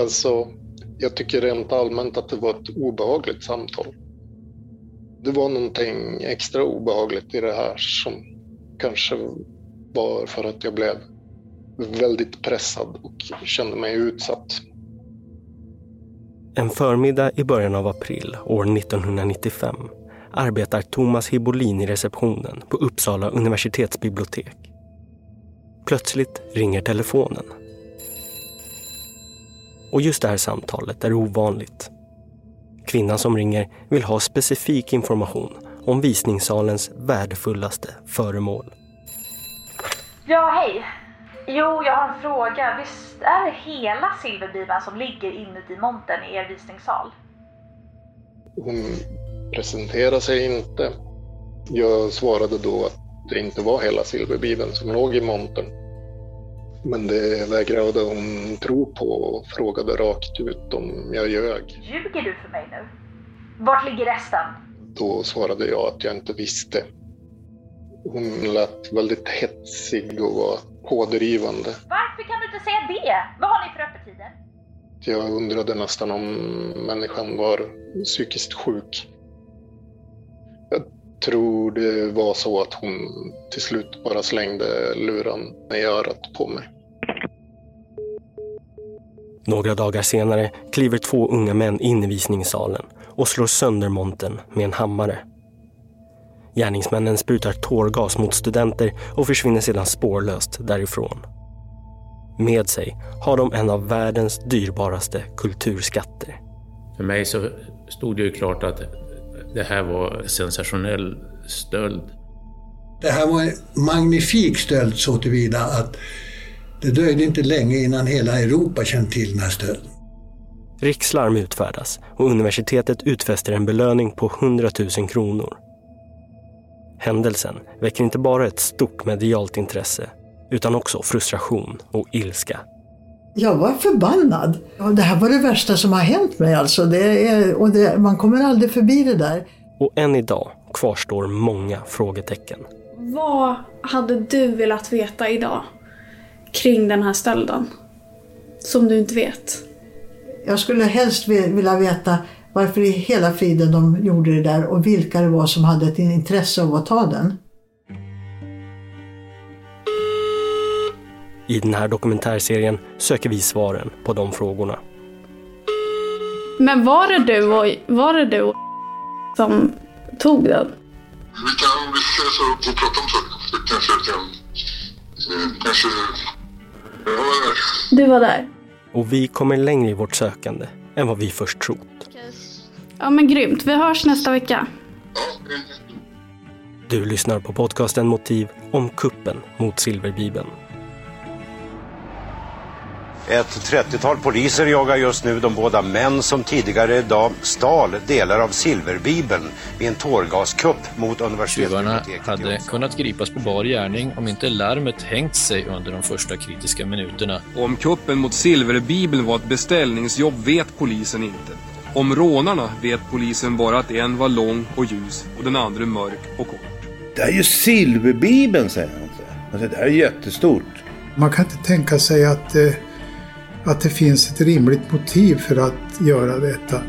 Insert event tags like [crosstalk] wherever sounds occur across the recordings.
Alltså, jag tycker rent allmänt att det var ett obehagligt samtal. Det var någonting extra obehagligt i det här som kanske var för att jag blev väldigt pressad och kände mig utsatt. En förmiddag i början av april år 1995 arbetar Thomas Hibolin i receptionen på Uppsala universitetsbibliotek. Plötsligt ringer telefonen. Och just det här samtalet är ovanligt. Kvinnan som ringer vill ha specifik information om visningssalens värdefullaste föremål. Ja, hej. Jo, jag har en fråga. Visst är det hela silverbibeln som ligger inuti montern i er visningssal? Hon presenterade sig inte. Jag svarade då att det inte var hela silverbibeln som låg i montern. Men det vägrade hon tro på och frågade rakt ut om jag ljög. Ljuger du för mig nu? Vart ligger resten? Då svarade jag att jag inte visste. Hon lät väldigt hetsig och var pådrivande. Varför kan du inte säga det? Vad har ni för öppettider? Jag undrade nästan om människan var psykiskt sjuk. Tror det var så att hon till slut bara slängde luran i örat på mig. Några dagar senare kliver två unga män in i visningssalen och slår sönder montern med en hammare. Gärningsmännen sprutar tårgas mot studenter och försvinner sedan spårlöst därifrån. Med sig har de en av världens dyrbaraste kulturskatter. För mig så stod det ju klart att det här var sensationell stöld. Det här var en magnifik stöld så tillvida att det dröjde inte länge innan hela Europa kände till den här stölden. Rikslarm utfärdas och universitetet utfäster en belöning på 100 000 kronor. Händelsen väcker inte bara ett stort medialt intresse utan också frustration och ilska. Jag var förbannad. Det här var det värsta som har hänt mig. Alltså. Det är, och det, man kommer aldrig förbi det där. Och än idag kvarstår många frågetecken. Vad hade du velat veta idag kring den här stölden? Som du inte vet? Jag skulle helst vilja veta varför i hela friden de gjorde det där och vilka det var som hade ett intresse av att ta den. I den här dokumentärserien söker vi svaren på de frågorna. Men var det du var det du som tog den? Vi kan, vi ses och prata om saker. Så kanske kan... Eh, kanske... Jag var där. Du var där? Och vi kommer längre i vårt sökande än vad vi först trott. Ja men grymt, vi hörs nästa vecka. Du lyssnar på podcasten Motiv om kuppen mot Silverbibeln. Ett 30-tal poliser jagar just nu de båda män som tidigare idag stal delar av Silverbibeln vid en tårgaskupp mot universitetsbiblioteket. Tjuvarna hade kunnat gripas på bar gärning om inte larmet hängt sig under de första kritiska minuterna. Om kuppen mot Silverbibeln var ett beställningsjobb vet polisen inte. Om rånarna vet polisen bara att en var lång och ljus och den andra mörk och kort. Det är ju Silverbibeln, säger han. Alltså, det här är jättestort. Man kan inte tänka sig att, eh, att det finns ett rimligt motiv för att göra detta.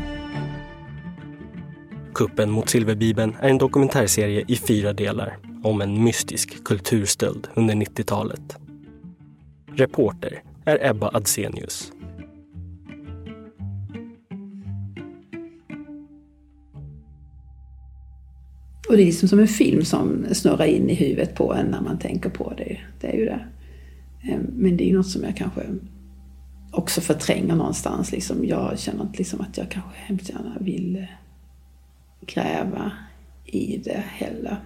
Kuppen mot Silverbibeln är en dokumentärserie i fyra delar om en mystisk kulturstöld under 90-talet. Reporter är Ebba Adsenius. Och det är liksom som en film som snurrar in i huvudet på en när man tänker på det. Det är ju det. Ehm, men det är ju något som jag kanske också förtränger någonstans. Liksom jag känner inte liksom att jag kanske hemskt gärna vill eh, gräva i det heller.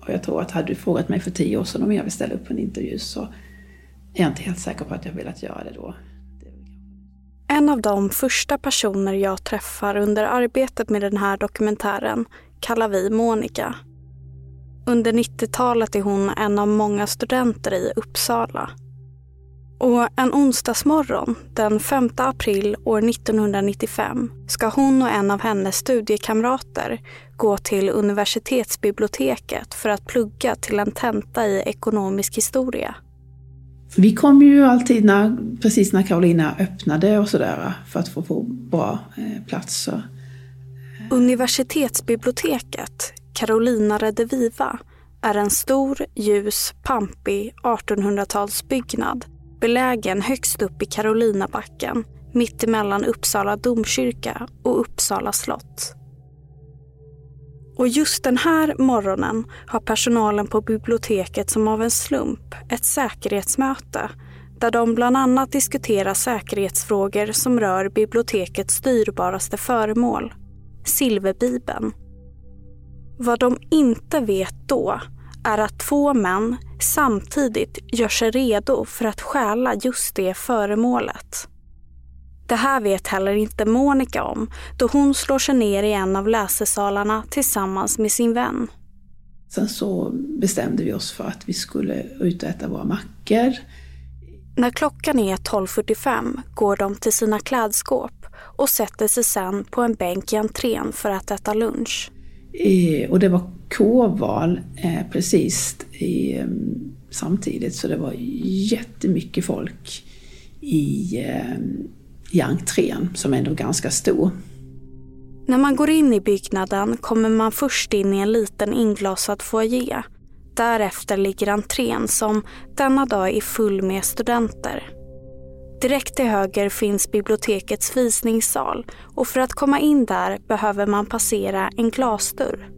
Och jag tror att hade du frågat mig för tio år sedan om jag vill ställa upp på en intervju så är jag inte helt säker på att jag velat göra det då. En av de första personer jag träffar under arbetet med den här dokumentären kallar vi Monica. Under 90-talet är hon en av många studenter i Uppsala. Och en onsdagsmorgon den 5 april år 1995 ska hon och en av hennes studiekamrater gå till universitetsbiblioteket för att plugga till en tenta i ekonomisk historia. Vi kom ju alltid när, precis när Carolina öppnade och sådär för att få, få bra eh, plats. Så. Universitetsbiblioteket, Carolina Rediviva, är en stor, ljus, pampig 1800-talsbyggnad belägen högst upp i Karolinabacken mittemellan Uppsala domkyrka och Uppsala slott. Och just den här morgonen har personalen på biblioteket som av en slump ett säkerhetsmöte där de bland annat diskuterar säkerhetsfrågor som rör bibliotekets dyrbaraste föremål, silverbibeln. Vad de inte vet då är att två män samtidigt gör sig redo för att stjäla just det föremålet. Det här vet heller inte Monica om då hon slår sig ner i en av läsesalarna tillsammans med sin vän. Sen så bestämde vi oss för att vi skulle ut och äta våra mackor. När klockan är 12.45 går de till sina klädskåp och sätter sig sen på en bänk i entrén för att äta lunch. Och det var kårval eh, precis i, eh, samtidigt så det var jättemycket folk i, eh, i entrén som ändå är ganska stor. När man går in i byggnaden kommer man först in i en liten inglasad foyer. Därefter ligger entrén som denna dag är full med studenter. Direkt till höger finns bibliotekets visningssal och för att komma in där behöver man passera en glasdörr.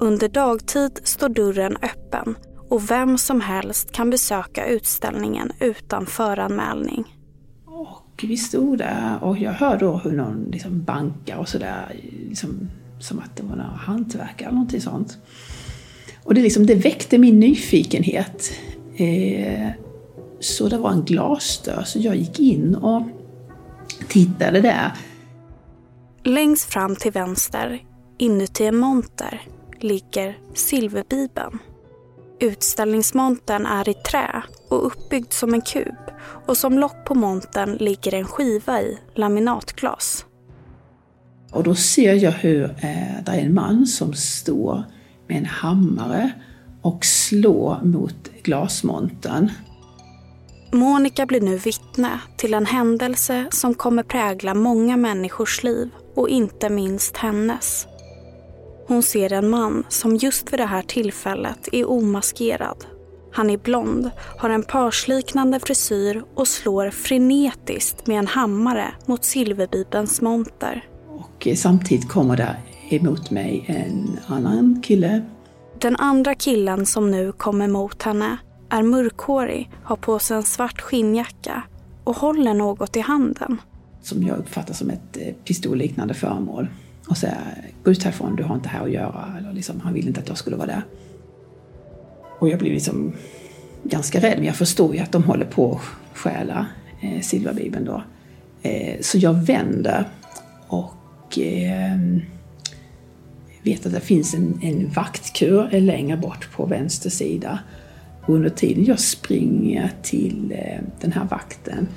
Under dagtid står dörren öppen och vem som helst kan besöka utställningen utan föranmälning. Och vi stod där och jag hör då hur någon liksom bankar och sådär, liksom, som att det var några hantverkare eller någonting sånt. Och det, liksom, det väckte min nyfikenhet. Eh, så det var en glasdörr, så jag gick in och tittade där. Längst fram till vänster, inuti en monter, ligger silverbibeln. Utställningsmontern är i trä och uppbyggd som en kub och som lock på montern ligger en skiva i laminatglas. Och då ser jag hur eh, det är en man som står med en hammare och slår mot glasmontern. Monica blir nu vittne till en händelse som kommer prägla många människors liv och inte minst hennes. Hon ser en man som just vid det här tillfället är omaskerad. Han är blond, har en parsliknande frisyr och slår frenetiskt med en hammare mot silverbibelns monter. Och samtidigt kommer det emot mig en annan kille. Den andra killen som nu kommer mot henne är mörkhårig, har på sig en svart skinnjacka och håller något i handen. Som jag uppfattar som ett eh, pistolliknande föremål. Och säger gå ut härifrån, du har inte här att göra. Eller liksom, han ville inte att jag skulle vara där. Och jag blir liksom ganska rädd, men jag förstår ju att de håller på att stjäla eh, silverbibeln då. Eh, så jag vänder och eh, vet att det finns en, en vaktkur längre bort på vänster sida. Och under tiden jag springer till eh, den här vakten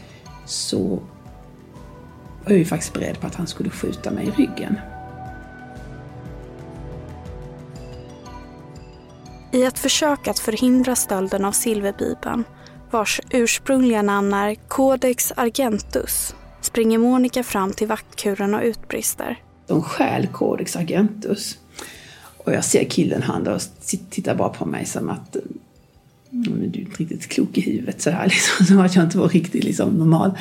så var jag ju faktiskt beredd på att han skulle skjuta mig i ryggen. I ett försök att förhindra stölden av silverbibeln, vars ursprungliga namn är Codex Argentus, springer Monica fram till vaktkuren och utbrister. De stjäl Codex Argentus. Och jag ser killen han tittar bara på mig som att du är inte riktigt klok i huvudet så här [laughs] liksom, som att jag inte var riktigt liksom, normal.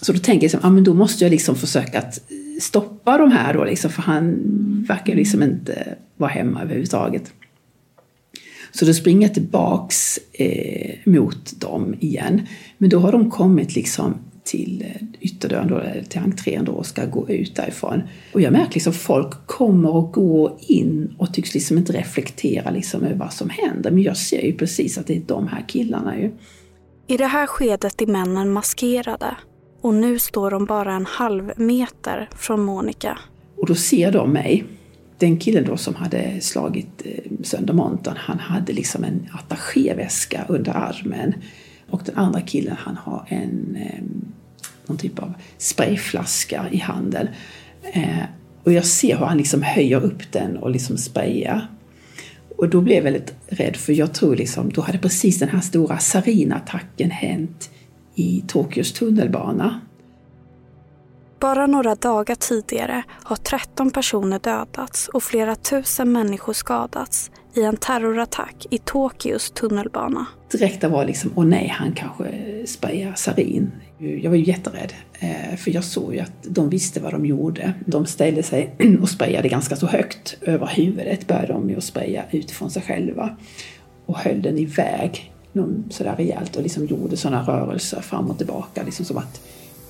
Så då tänker jag liksom, att ah, men då måste jag liksom försöka att stoppa de här då liksom, för han verkar liksom inte vara hemma överhuvudtaget. Så då springer jag tillbaks eh, mot dem igen. Men då har de kommit liksom till eh, ytterdörren, då, till entrén då, och ska gå ut därifrån. Och jag märker liksom folk kommer och går in och tycks liksom inte reflektera liksom över vad som händer. Men jag ser ju precis att det är de här killarna ju. I det här skedet är männen maskerade och nu står de bara en halv meter från Monica. Och då ser de mig den killen då som hade slagit eh, sönder montern, han hade liksom en attachéväska under armen. Och den andra killen han har en, ehm, någon typ av sprayflaska i handen. Eh, och jag ser hur han liksom höjer upp den och liksom sprayar. Och då blev jag väldigt rädd för jag tror liksom, då hade precis den här stora sarinattacken hänt i Tokyos tunnelbana. Bara några dagar tidigare har 13 personer dödats och flera tusen människor skadats i en terrorattack i Tokyos tunnelbana. Direkt var liksom, åh nej, han kanske sprayar sarin. Jag var ju jätterädd, eh, för jag såg ju att de visste vad de gjorde. De ställde sig [clears throat] och sprayade ganska så högt över huvudet, började de ju att spraya utifrån sig själva. Och höll den iväg sådär rejält och liksom gjorde sådana rörelser fram och tillbaka, liksom som att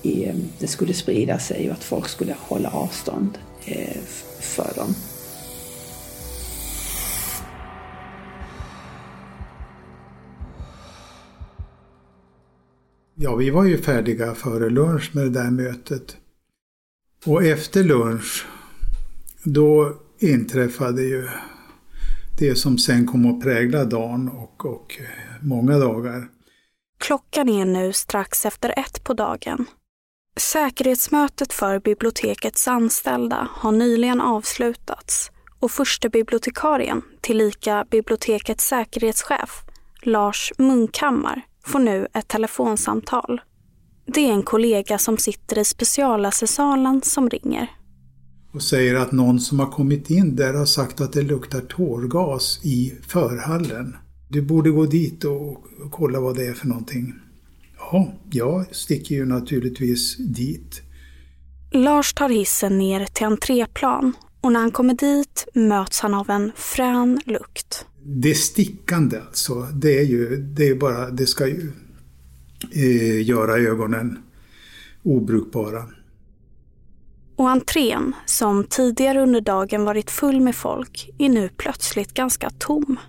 eh, det skulle sprida sig och att folk skulle hålla avstånd eh, för dem. Ja, vi var ju färdiga före lunch med det där mötet. Och efter lunch, då inträffade ju det som sen kom att prägla dagen och, och många dagar. Klockan är nu strax efter ett på dagen. Säkerhetsmötet för bibliotekets anställda har nyligen avslutats och förste bibliotekarien, tillika bibliotekets säkerhetschef, Lars Munkhammar, får nu ett telefonsamtal. Det är en kollega som sitter i specialassesalen som ringer. Och säger att någon som har kommit in där har sagt att det luktar tårgas i förhallen. Du borde gå dit och kolla vad det är för någonting. Ja, jag sticker ju naturligtvis dit. Lars tar hissen ner till entréplan och när han kommer dit möts han av en frän lukt. Det stickande alltså, det är ju det är bara, det ska ju eh, göra ögonen obrukbara. Och entrén, som tidigare under dagen varit full med folk, är nu plötsligt ganska tom.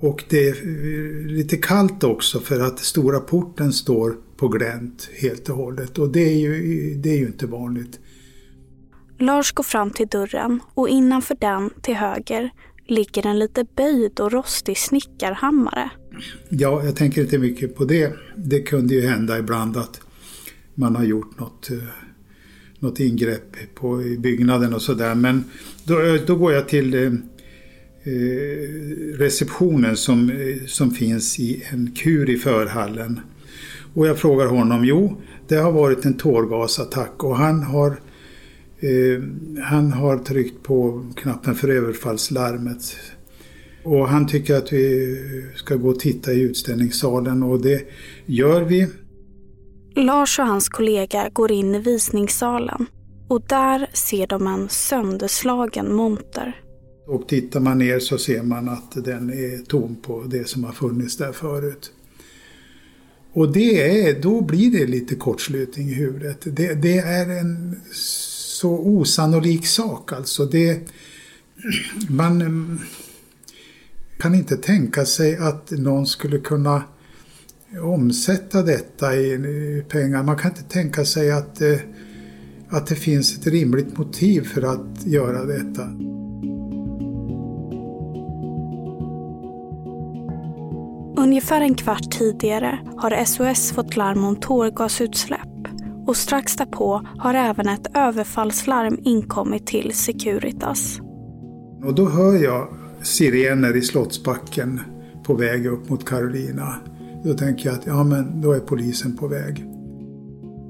Och det är lite kallt också för att stora porten står på glänt helt och hållet. Och det är ju, det är ju inte vanligt. Lars går fram till dörren och innanför den till höger ligger en lite böjd och rostig snickarhammare. Ja, jag tänker inte mycket på det. Det kunde ju hända ibland att man har gjort något, eh, något ingrepp på byggnaden och sådär. Men då, eh, då går jag till eh, eh receptionen som, som finns i en kur i förhallen. Och jag frågar honom, jo, det har varit en tårgasattack och han har Eh, han har tryckt på knappen för överfallslarmet. Och han tycker att vi ska gå och titta i utställningssalen och det gör vi. Lars och hans kollega går in i visningssalen och där ser de en sönderslagen monter. Och tittar man ner så ser man att den är tom på det som har funnits där förut. Och det är, då blir det lite kortslutning i huvudet. Det, det är en så osannolik sak alltså. Det, man eh, kan inte tänka sig att någon skulle kunna omsätta detta i pengar. Man kan inte tänka sig att, eh, att det finns ett rimligt motiv för att göra detta. Ungefär en kvart tidigare har SOS fått larm om tårgasutsläpp och strax därpå har även ett överfallslarm inkommit till Securitas. Och då hör jag sirener i Slottsbacken på väg upp mot Carolina. Då tänker jag att ja, men då är polisen på väg.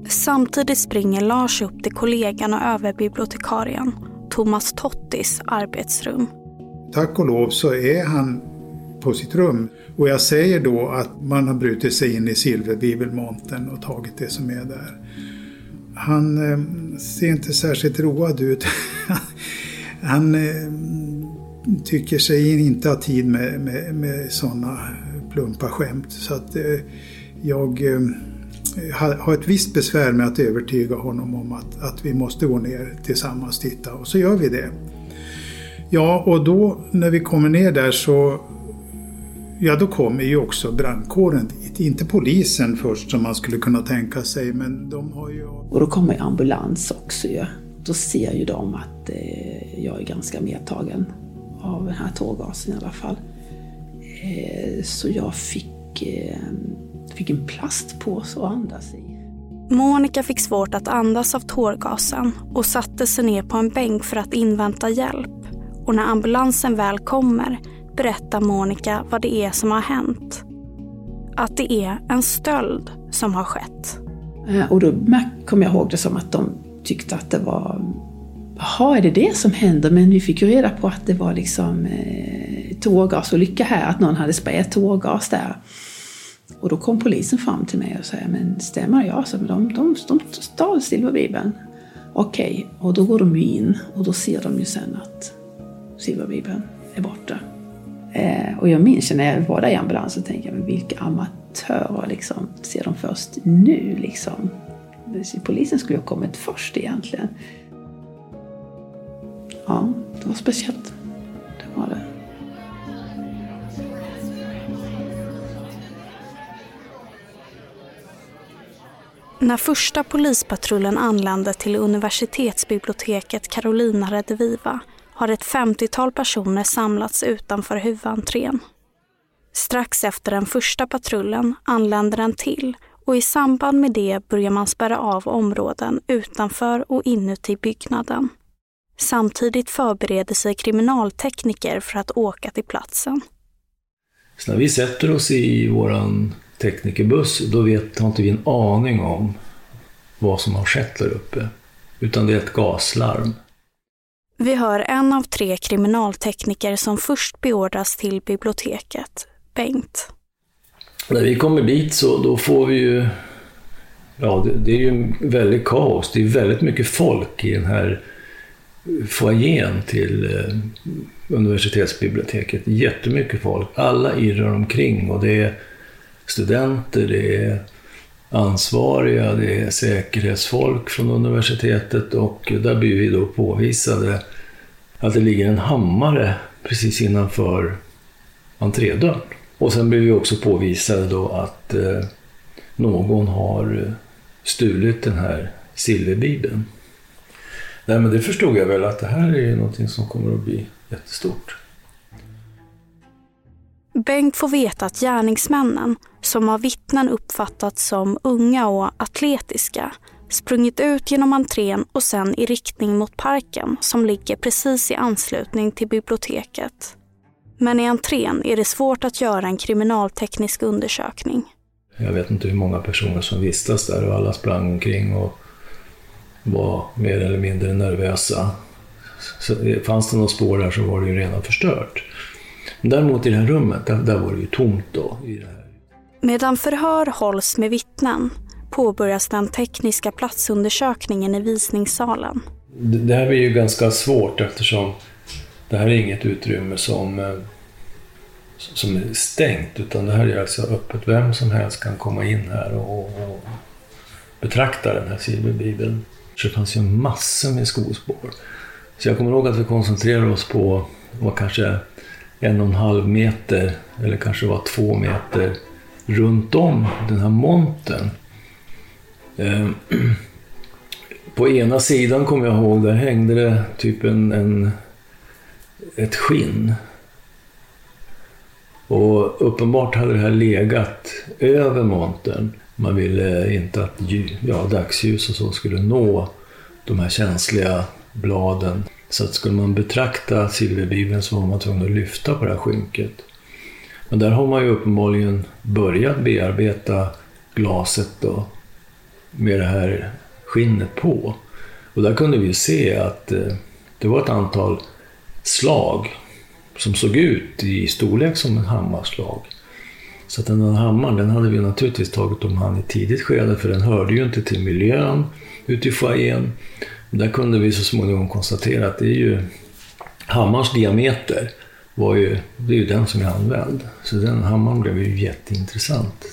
Samtidigt springer Lars upp till kollegan och överbibliotekarien, Thomas Tottis arbetsrum. Tack och lov så är han på sitt rum. Och jag säger då att man har brutit sig in i silverbibelmontern och tagit det som är där. Han eh, ser inte särskilt road ut. [laughs] han eh, tycker sig inte ha tid med, med, med sådana plumpa skämt. Så att eh, jag eh, har ett visst besvär med att övertyga honom om att, att vi måste gå ner tillsammans och titta. Och så gör vi det. Ja, och då när vi kommer ner där så Ja, då kommer ju också brandkåren dit. Inte polisen först som man skulle kunna tänka sig, men de har ju... Och då kommer ambulans också ju. Då ser ju de att eh, jag är ganska medtagen av den här tårgasen i alla fall. Eh, så jag fick, eh, fick en plastpåse att andas i. Monica fick svårt att andas av tårgasen och satte sig ner på en bänk för att invänta hjälp. Och när ambulansen väl kommer berättar Monica vad det är som har hänt. Att det är en stöld som har skett. Eh, och då kom jag ihåg det som att de tyckte att det var Jaha, är det det som händer? Men vi fick ju reda på att det var liksom eh, tårgasolycka här, att någon hade sprayat tårgas där. Och då kom polisen fram till mig och sa, men stämmer jag? Så, de, de, de stal silverbibeln. Okej, okay. och då går de ju in och då ser de ju sen att silverbibeln är borta. Eh, och jag minns när jag var där i ambulansen, tänkte jag, men vilka amatörer liksom, ser de först nu liksom? Polisen skulle ju ha kommit först egentligen. Ja, det var speciellt. Det var det. När första polispatrullen anlände till universitetsbiblioteket Carolina Rediviva har ett 50-tal personer samlats utanför huvudentrén. Strax efter den första patrullen anländer en till och i samband med det börjar man spärra av områden utanför och inuti byggnaden. Samtidigt förbereder sig kriminaltekniker för att åka till platsen. Så när vi sätter oss i våran teknikerbuss, då vet, har inte vi en aning om vad som har skett där uppe. Utan det är ett gaslarm. Vi hör en av tre kriminaltekniker som först beordras till biblioteket, Bengt. När vi kommer dit så då får vi ju, ja det, det är ju väldigt kaos. Det är väldigt mycket folk i den här foajén till eh, universitetsbiblioteket. Jättemycket folk. Alla irrar omkring och det är studenter, det är ansvariga, det är säkerhetsfolk från universitetet och där blir vi då påvisade att det ligger en hammare precis innanför entrédörren. Och sen blir vi också påvisade då att eh, någon har stulit den här silverbibeln. Nej, men det förstod jag väl att det här är någonting som kommer att bli jättestort. Bengt får veta att gärningsmännen, som av vittnen uppfattats som unga och atletiska, sprungit ut genom entrén och sen i riktning mot parken som ligger precis i anslutning till biblioteket. Men i entrén är det svårt att göra en kriminalteknisk undersökning. Jag vet inte hur många personer som vistas där och alla sprang omkring och var mer eller mindre nervösa. Så eh, fanns det något spår där så var det ju redan förstört. Däremot i det här rummet, där, där var det ju tomt då. I det här. Medan förhör hålls med vittnen påbörjas den tekniska platsundersökningen i visningssalen. Det här blir ju ganska svårt eftersom det här är inget utrymme som, eh, som är stängt utan det här är alltså öppet. Vem som helst kan komma in här och, och betrakta den här silverbibeln. Så det fanns ju massor med skospår. Så jag kommer ihåg att vi koncentrerade oss på, var kanske en och en halv meter, eller kanske var två meter, runt om den här monten. Ehm, [clears throat] på ena sidan kommer jag ihåg, där hängde det typ en, en ett skinn. Och uppenbart hade det här legat över montern. Man ville inte att ja, dagsljus och så skulle nå de här känsliga bladen. Så att skulle man betrakta silverbibeln så var man tvungen att lyfta på det här skynket. Men där har man ju uppenbarligen börjat bearbeta glaset då, med det här skinnet på. Och där kunde vi se att eh, det var ett antal slag som såg ut i storlek som en hammarslag. Så att den här hammaren, den hade vi naturligtvis tagit om hand i tidigt skede, för den hörde ju inte till miljön ute i foajén. Där kunde vi så småningom konstatera att det är ju hammarens diameter var ju, det är ju den som är använd. Så den hammaren blev ju jätteintressant.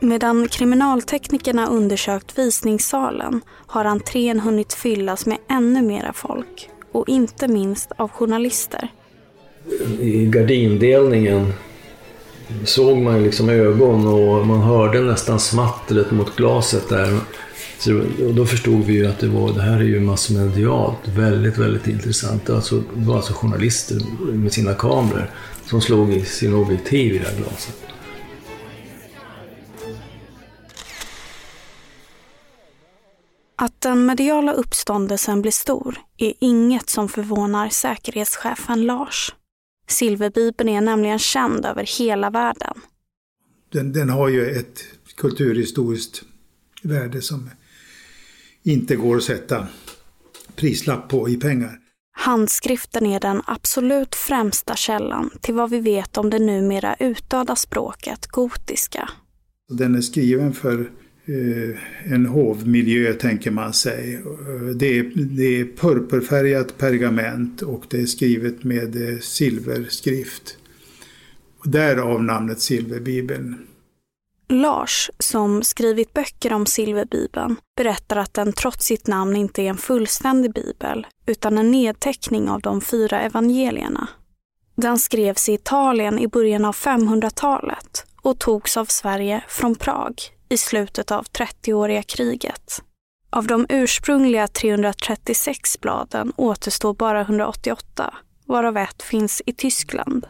Medan kriminalteknikerna undersökt visningssalen har entrén hunnit fyllas med ännu mera folk och inte minst av journalister. I gardindelningen såg man liksom ögon och man hörde nästan smattret mot glaset där. Så då förstod vi ju att det, var, det här är ju massmedialt väldigt, väldigt intressant. Alltså, det var alltså journalister med sina kameror som slog i sin objektiv i det här glaset. Att den mediala uppståndelsen blir stor är inget som förvånar säkerhetschefen Lars. Silverbibeln är nämligen känd över hela världen. Den, den har ju ett kulturhistoriskt värde som inte går att sätta prislapp på i pengar. Handskriften är den absolut främsta källan till vad vi vet om det numera utdöda språket gotiska. Den är skriven för eh, en hovmiljö tänker man sig. Det är, det är purpurfärgat pergament och det är skrivet med eh, silverskrift. Därav namnet Silverbibeln. Lars, som skrivit böcker om Silverbibeln, berättar att den trots sitt namn inte är en fullständig bibel, utan en nedteckning av de fyra evangelierna. Den skrevs i Italien i början av 500-talet och togs av Sverige från Prag i slutet av 30-åriga kriget. Av de ursprungliga 336 bladen återstår bara 188, varav ett finns i Tyskland.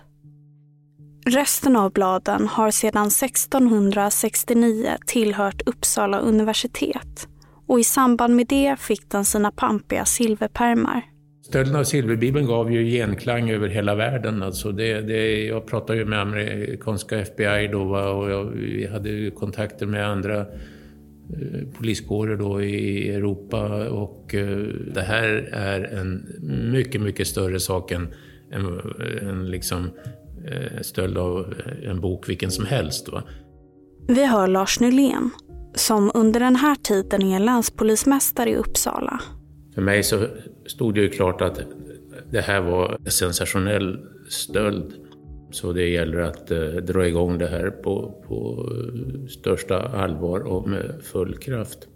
Resten av bladen har sedan 1669 tillhört Uppsala universitet och i samband med det fick den sina pampiga silverpärmar. Stölden av silverbibeln gav ju genklang över hela världen. Alltså det, det, jag pratade ju med amerikanska FBI då och jag, vi hade kontakter med andra eh, poliskårer då i Europa och eh, det här är en mycket, mycket större sak än, än, än liksom stöld av en bok vilken som helst. Va? Vi hör Lars Nylén, som under den här tiden är länspolismästare i Uppsala. För mig så stod det ju klart att det här var en sensationell stöld. Så det gäller att eh, dra igång det här på, på största allvar och med full kraft.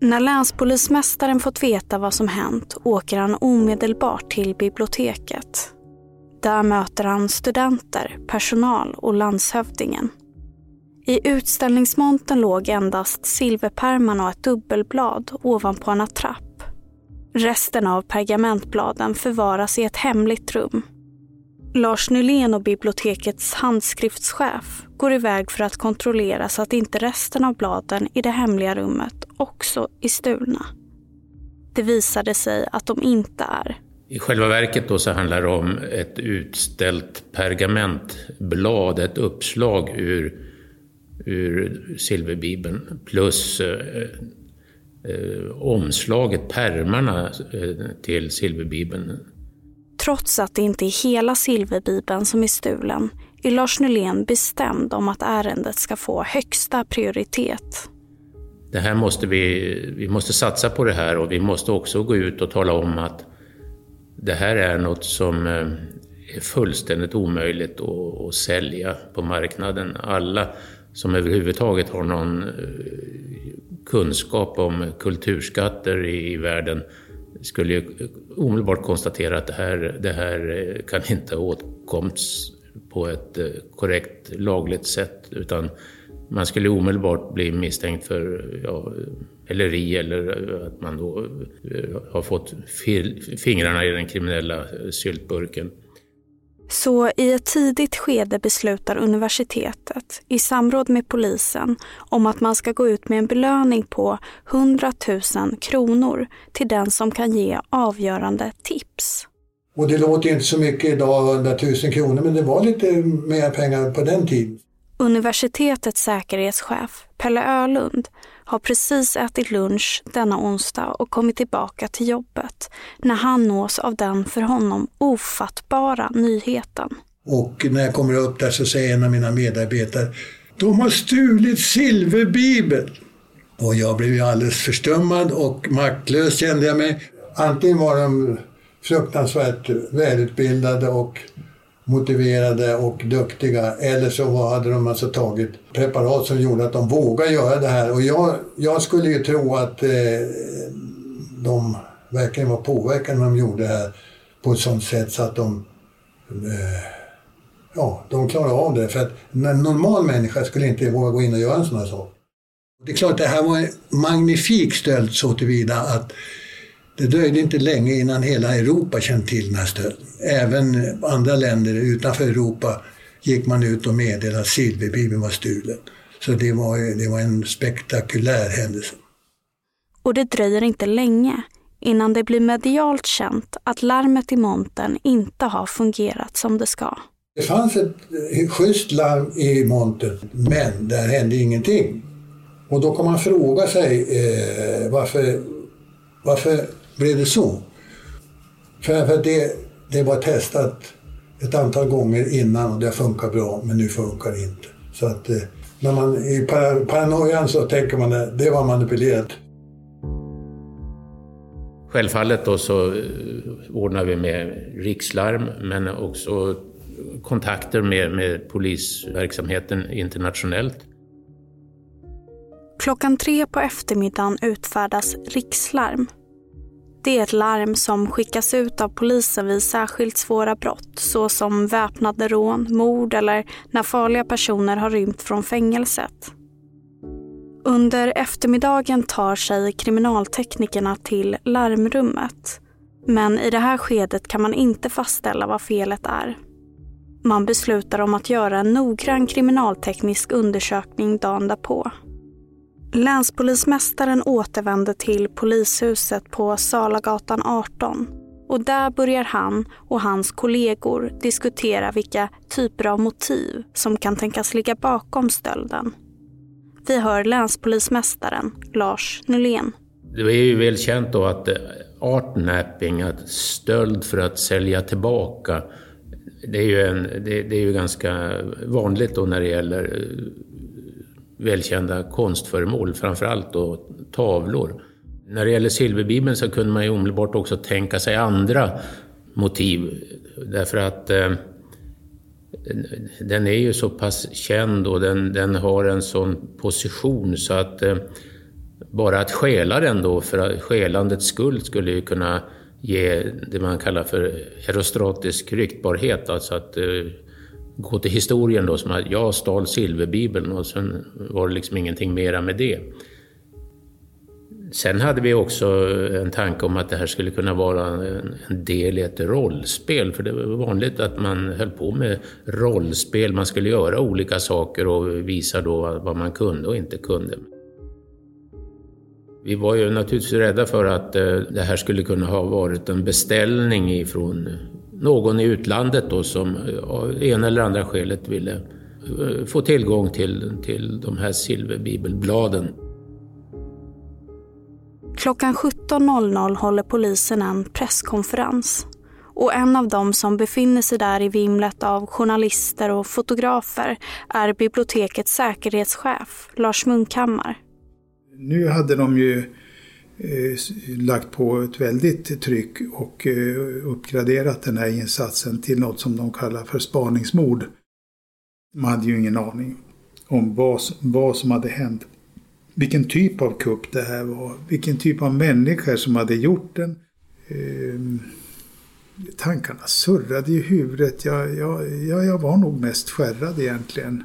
När länspolismästaren fått veta vad som hänt åker han omedelbart till biblioteket där möter han studenter, personal och landshövdingen. I utställningsmontern låg endast silverpärmarna och ett dubbelblad ovanpå en attrapp. Resten av pergamentbladen förvaras i ett hemligt rum. Lars Nylén och bibliotekets handskriftschef går iväg för att kontrollera så att inte resten av bladen i det hemliga rummet också är stulna. Det visade sig att de inte är. I själva verket då så handlar det om ett utställt pergamentblad, ett uppslag ur, ur silverbibeln plus eh, eh, omslaget, pärmarna eh, till silverbibeln. Trots att det inte är hela silverbibeln som är stulen är Lars Nylén bestämd om att ärendet ska få högsta prioritet. Det här måste vi, vi måste satsa på det här och vi måste också gå ut och tala om att det här är något som eh, är fullständigt omöjligt att, sälja på marknaden. Alla som överhuvudtaget har någon eh, kunskap om kulturskatter i världen skulle ju eh, omedelbart konstatera att det här, det här kan inte åtkomts på ett korrekt lagligt sätt utan man skulle omedelbart bli misstänkt för ja, häleri eller att man då eh, har fått fingrarna i den kriminella syltburken. Så i ett tidigt skede beslutar universitetet i samråd med polisen om att man ska gå ut med en belöning på 100 000 kronor till den som kan ge avgörande tips. Och det låter inte så mycket idag, 100 000 kronor, men det var lite mer pengar på den tiden. Universitetets säkerhetschef Pelle Ölund har precis ätit lunch denna onsdag och kommit tillbaka till jobbet när han nås av den för honom ofattbara nyheten. Och när jag kommer upp där så säger en av mina medarbetare De har stulit silverbibeln! Och jag blev ju alldeles förstummad och maktlös kände jag mig. Antingen var de fruktansvärt välutbildade och motiverade och duktiga. Eller så hade de alltså tagit preparat som gjorde att de vågade göra det här. Och jag, jag skulle ju tro att eh, de verkligen var påverkade när de gjorde det här på ett sånt sätt så att de eh, ja, de klarade av det. För att en normal människa skulle inte våga gå in och göra en sån här sak. Det är klart, det här var en magnifik stöld så tillvida att det dröjde inte länge innan hela Europa kände till den här stölden. Även andra länder utanför Europa gick man ut och meddelade att silverbibeln var stulen. Så det var, det var en spektakulär händelse. Och det dröjer inte länge innan det blir medialt känt att larmet i montern inte har fungerat som det ska. Det fanns ett schysst larm i montern, men där hände ingenting. Och då kan man fråga sig eh, varför, varför blev det så? För, för det, det var testat ett antal gånger innan och det funkar bra, men nu funkar det inte. Så att eh, när man i paranoian så tänker man att det var manipulerat. Självfallet då så eh, ordnar vi med rikslarm men också kontakter med, med polisverksamheten internationellt. Klockan tre på eftermiddagen utfärdas rikslarm. Det är ett larm som skickas ut av polisen vid särskilt svåra brott såsom väpnade rån, mord eller när farliga personer har rymt från fängelset. Under eftermiddagen tar sig kriminalteknikerna till larmrummet. Men i det här skedet kan man inte fastställa vad felet är. Man beslutar om att göra en noggrann kriminalteknisk undersökning dagen därpå. Länspolismästaren återvänder till polishuset på Salagatan 18 och där börjar han och hans kollegor diskutera vilka typer av motiv som kan tänkas ligga bakom stölden. Vi hör länspolismästaren Lars Nylén. Det är ju väl känt då att eh, artnapping, att stöld för att sälja tillbaka, det är ju, en, det, det är ju ganska vanligt då när det gäller eh, välkända konstföremål, framförallt då tavlor. När det gäller silverbibeln så kunde man ju omedelbart också tänka sig andra motiv. Därför att eh, den är ju så pass känd och den, den har en sån position så att eh, bara att stjäla den då för stjälandets skull skulle ju kunna ge det man kallar för herostratisk ryktbarhet. Alltså att eh, gå till historien då som att jag stal silverbibeln och sen var det liksom ingenting mera med det. Sen hade vi också en tanke om att det här skulle kunna vara en del i ett rollspel, för det var vanligt att man höll på med rollspel. Man skulle göra olika saker och visa då vad man kunde och inte kunde. Vi var ju naturligtvis rädda för att eh, det här skulle kunna ha varit en beställning ifrån någon i utlandet då som av ena eller andra skälet ville eh, få tillgång till, till de här silverbibelbladen. Klockan 17.00 håller polisen en presskonferens. Och en av dem som befinner sig där i vimlet av journalister och fotografer är bibliotekets säkerhetschef Lars Munkhammar. Nu hade de ju eh, Eh, lagt på ett väldigt tryck och eh, uppgraderat den här insatsen till något som de kallar för spaningsmord. Man hade ju ingen aning om vad, vad som hade hänt vilken typ av kupp det här var. Vilken typ av människor som hade gjort den. Ehm, tankarna surrade i huvudet. Jag, jag, jag, jag var nog mest skärrad egentligen.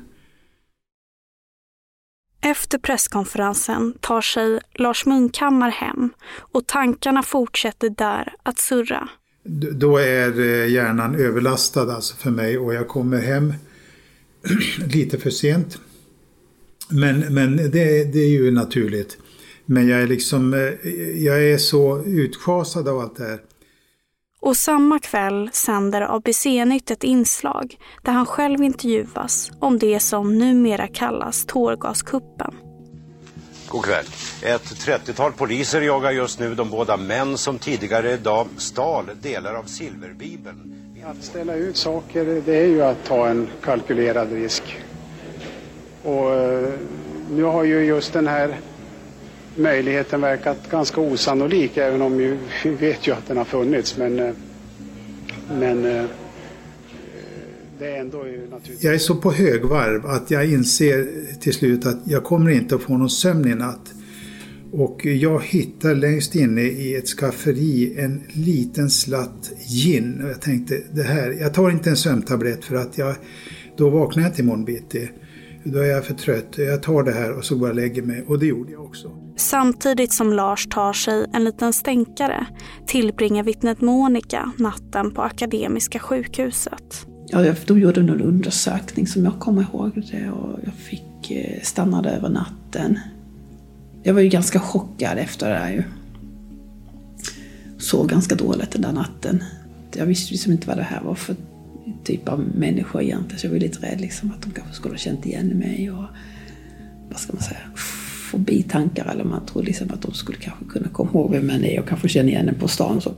Efter presskonferensen tar sig Lars Munkhammar hem och tankarna fortsätter där att surra. Då är eh, hjärnan överlastad alltså för mig och jag kommer hem [clears throat] lite för sent. Men, men det, det är ju naturligt. Men jag är liksom, eh, jag är så utschasad av allt det här. Och samma kväll sänder ABC-nytt ett inslag där han själv intervjuas om det som numera kallas tårgaskuppen. God kväll. Ett 30-tal poliser jagar just nu de båda män som tidigare idag stal delar av silverbibeln. Att ställa ut saker, det är ju att ta en kalkylerad risk. Och eh, nu har ju just den här möjligheten verkat ganska osannolik även om ju, vi vet ju att den har funnits. Men, eh, men eh, det är ändå naturligtvis... Jag är så på högvarv att jag inser till slut att jag kommer inte att få någon sömn i natt. Och jag hittar längst inne i ett skafferi en liten slatt gin. Och jag tänkte, det här, jag tar inte en sömntablett för att jag, då vaknar jag till imorgon bitti. Då är jag för trött. Jag tar det här och så går jag och lägger mig. Och det gjorde jag också. Samtidigt som Lars tar sig en liten stänkare tillbringar vittnet Monica natten på Akademiska sjukhuset. Ja, de gjorde någon undersökning som jag kommer ihåg det och jag fick eh, stanna över natten. Jag var ju ganska chockad efter det där ju. sov ganska dåligt den där natten. Jag visste liksom inte vad det här var för typ av människor egentligen. Så jag var lite rädd liksom att de kanske skulle ha känt igen mig och vad ska man säga, Fobitankar. eller man tror liksom att de skulle kanske kunna komma ihåg vem man är och kanske känna igen en på stan. Så.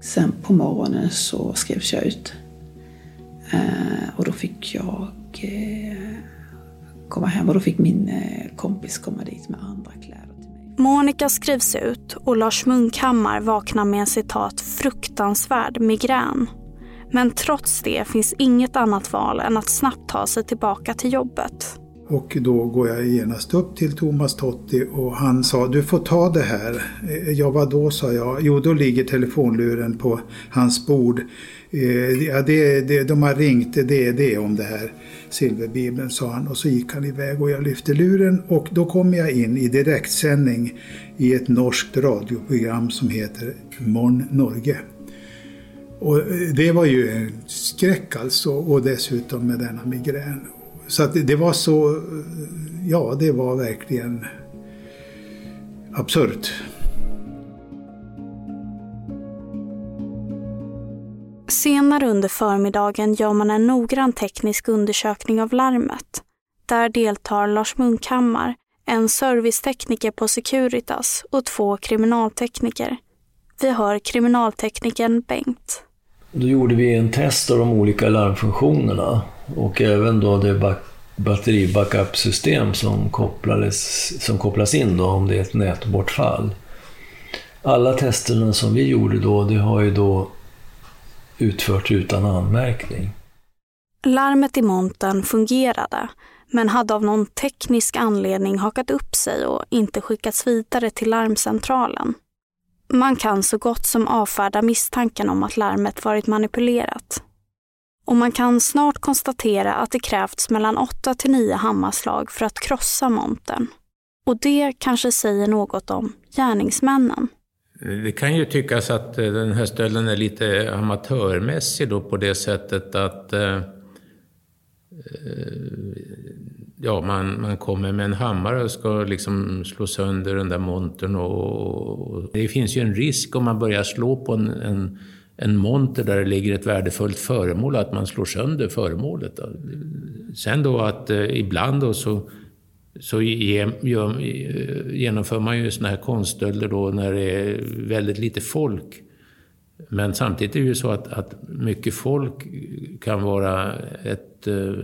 Sen på morgonen så skrevs jag ut. Eh, och då fick jag eh, komma hem och då fick min eh, kompis komma dit med andra kläder. Monica skrivs ut och Lars Munkhammar vaknar med en citat fruktansvärd migrän. Men trots det finns inget annat val än att snabbt ta sig tillbaka till jobbet. Och då går jag genast upp till Thomas Totti och han sa du får ta det här. Eh, ja vadå?” då sa jag. Jo då ligger telefonluren på hans bord. Eh, ja, det, det, de har ringt, det är det om det här silverbibeln sa han. Och så gick han iväg och jag lyfte luren och då kom jag in i direktsändning i ett norskt radioprogram som heter Morn Norge. Och eh, det var ju en skräck alltså och dessutom med denna migrän. Så att det var så, eh, ja det var verkligen absurt. Senare under förmiddagen gör man en noggrann teknisk undersökning av larmet. Där deltar Lars Munkhammar, en servicetekniker på Securitas och två kriminaltekniker. Vi hör kriminalteknikern Bengt. Då gjorde vi en test av de olika larmfunktionerna och även då det batteribackup-system som, som kopplas in då om det är ett nätbortfall. Alla testerna som vi gjorde då, det har ju då utförts utan anmärkning. Larmet i montern fungerade, men hade av någon teknisk anledning hakat upp sig och inte skickats vidare till larmcentralen. Man kan så gott som avfärda misstanken om att larmet varit manipulerat. Och man kan snart konstatera att det krävts mellan 8 till 9 hammarslag för att krossa montern. Och det kanske säger något om gärningsmännen. Det kan ju tyckas att eh, den här stölden är lite amatörmässig då på det sättet att eh, Eh, ja, man, man kommer med en hammare och ska liksom slå sönder den där montern. Och, och, det finns ju en risk om man börjar slå på en, en, en monter där det ligger ett värdefullt föremål, att man slår sönder föremålet. Då. Sen då att eh, ibland då så så eh, genomför man ju sådana här konststölder då när det är väldigt lite folk. Men samtidigt är det ju så att, att mycket folk kan vara ett, eh,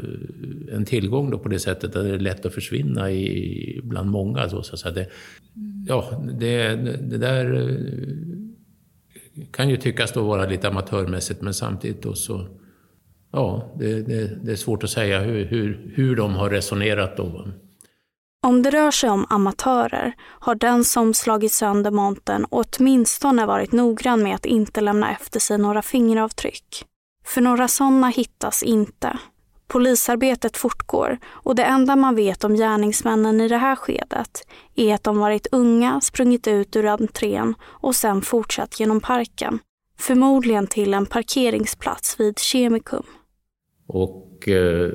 en tillgång då på det sättet att det är lätt att försvinna i, bland många. Så, så det, ja, det, det där eh, kan ju tyckas då vara lite amatörmässigt men samtidigt då så Ja, det, det, det är svårt att säga hur, hur, hur de har resonerat då. Om det rör sig om amatörer har den som slagit sönder montern åtminstone varit noggrann med att inte lämna efter sig några fingeravtryck. För några sådana hittas inte. Polisarbetet fortgår och det enda man vet om gärningsmännen i det här skedet är att de varit unga, sprungit ut ur entrén och sen fortsatt genom parken. Förmodligen till en parkeringsplats vid Kemikum. Och eh,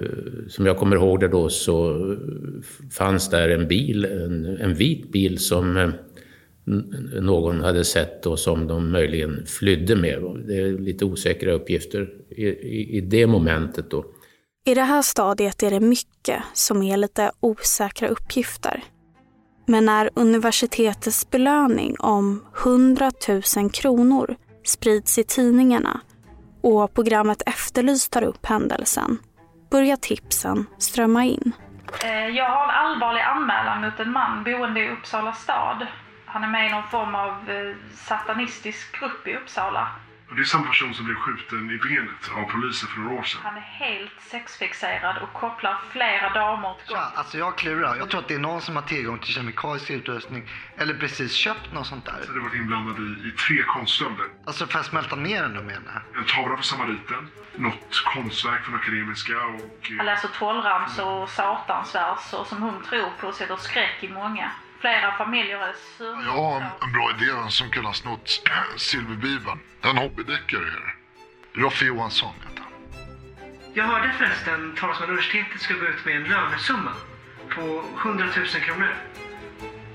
som jag kommer ihåg det då så fanns där en bil, en, en vit bil som eh, någon hade sett och som de möjligen flydde med. Det är lite osäkra uppgifter i, i, i det momentet då. I det här stadiet är det mycket som är lite osäkra uppgifter. Men när universitetets belöning om 100 000 kronor sprids i tidningarna och programmet Efterlyst tar upp händelsen börjar tipsen strömma in. Eh, jag har en allvarlig anmälan mot en man boende i Uppsala stad. Han är med i någon form av eh, satanistisk grupp i Uppsala. Det är samma person som blev skjuten i benet av polisen för några år sedan. Han är helt sexfixerad och kopplar flera damer till Tja, alltså jag klurar. Jag tror att det är någon som har tillgång till kemikalisk utrustning eller precis köpt något sånt där. Så det har varit inblandad i, i tre konststölder. Alltså för att smälta ner den då menar En tavla för samariten, något konstverk från Akademiska och... Han läser trollramsor och satansverser som hon tror på och sätter skräck i många. Flera familjer är sur. Jag har en, en bra idé, som kan ha snott [clears throat] Silverbibeln. En hobbydeckare är det. Roffe Johansson heter han. Jag hörde förresten talas om att universitetet ska gå ut med en lönesumma på 100 000 kronor.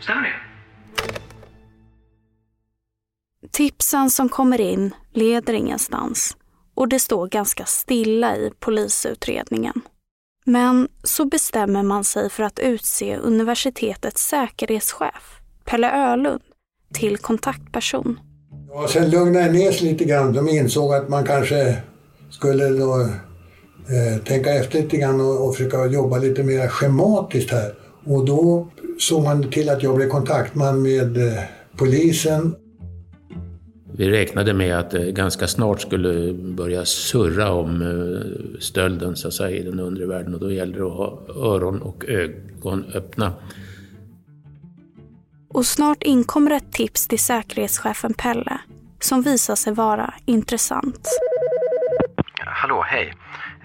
Stämmer det? Tipsen som kommer in leder ingenstans och det står ganska stilla i polisutredningen. Men så bestämmer man sig för att utse universitetets säkerhetschef, Pelle Ölund, till kontaktperson. Ja, sen lugnade det ner sig lite grann. De insåg att man kanske skulle då, eh, tänka efter lite grann och, och försöka jobba lite mer schematiskt här. Och då såg man till att jag blev kontaktman med eh, polisen. Vi räknade med att det ganska snart skulle börja surra om eh, stölden så att säga, i den undre världen och då gällde det att ha öron och ögon öppna. Och snart inkommer ett tips till säkerhetschefen Pelle som visar sig vara intressant. Hallå, hej.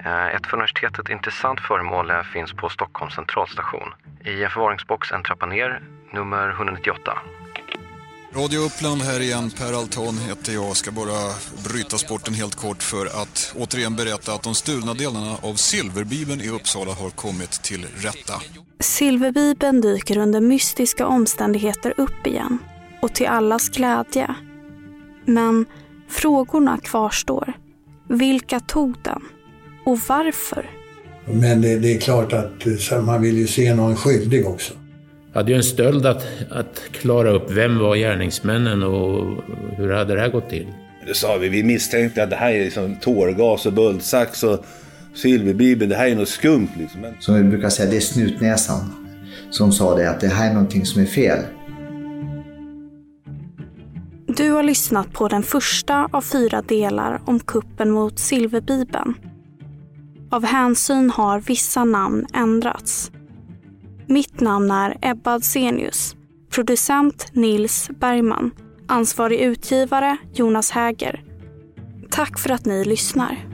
Eh, ett för universitetet intressant föremål finns på Stockholms centralstation. I en förvaringsbox en trappa ner, nummer 198. Radio Uppland här igen, Per Alton heter jag. Ska bara bryta sporten helt kort för att återigen berätta att de stulna delarna av Silverbibeln i Uppsala har kommit till rätta. Silverbibeln dyker under mystiska omständigheter upp igen och till allas glädje. Men frågorna kvarstår. Vilka tog den? Och varför? Men det, det är klart att så man vill ju se någon skyldig också. Jag hade ju en stöld att, att klara upp. Vem var gärningsmännen och hur hade det här gått till? Det sa vi. Vi misstänkte att det här är liksom tårgas och bultsax och silverbibeln. Det här är något skumt liksom. Men... Som vi brukar säga, det är snutnäsan som sa det att det här är någonting som är fel. Du har lyssnat på den första av fyra delar om kuppen mot Silverbibeln. Av hänsyn har vissa namn ändrats. Mitt namn är Ebba Adsenius. Producent Nils Bergman. Ansvarig utgivare Jonas Häger. Tack för att ni lyssnar.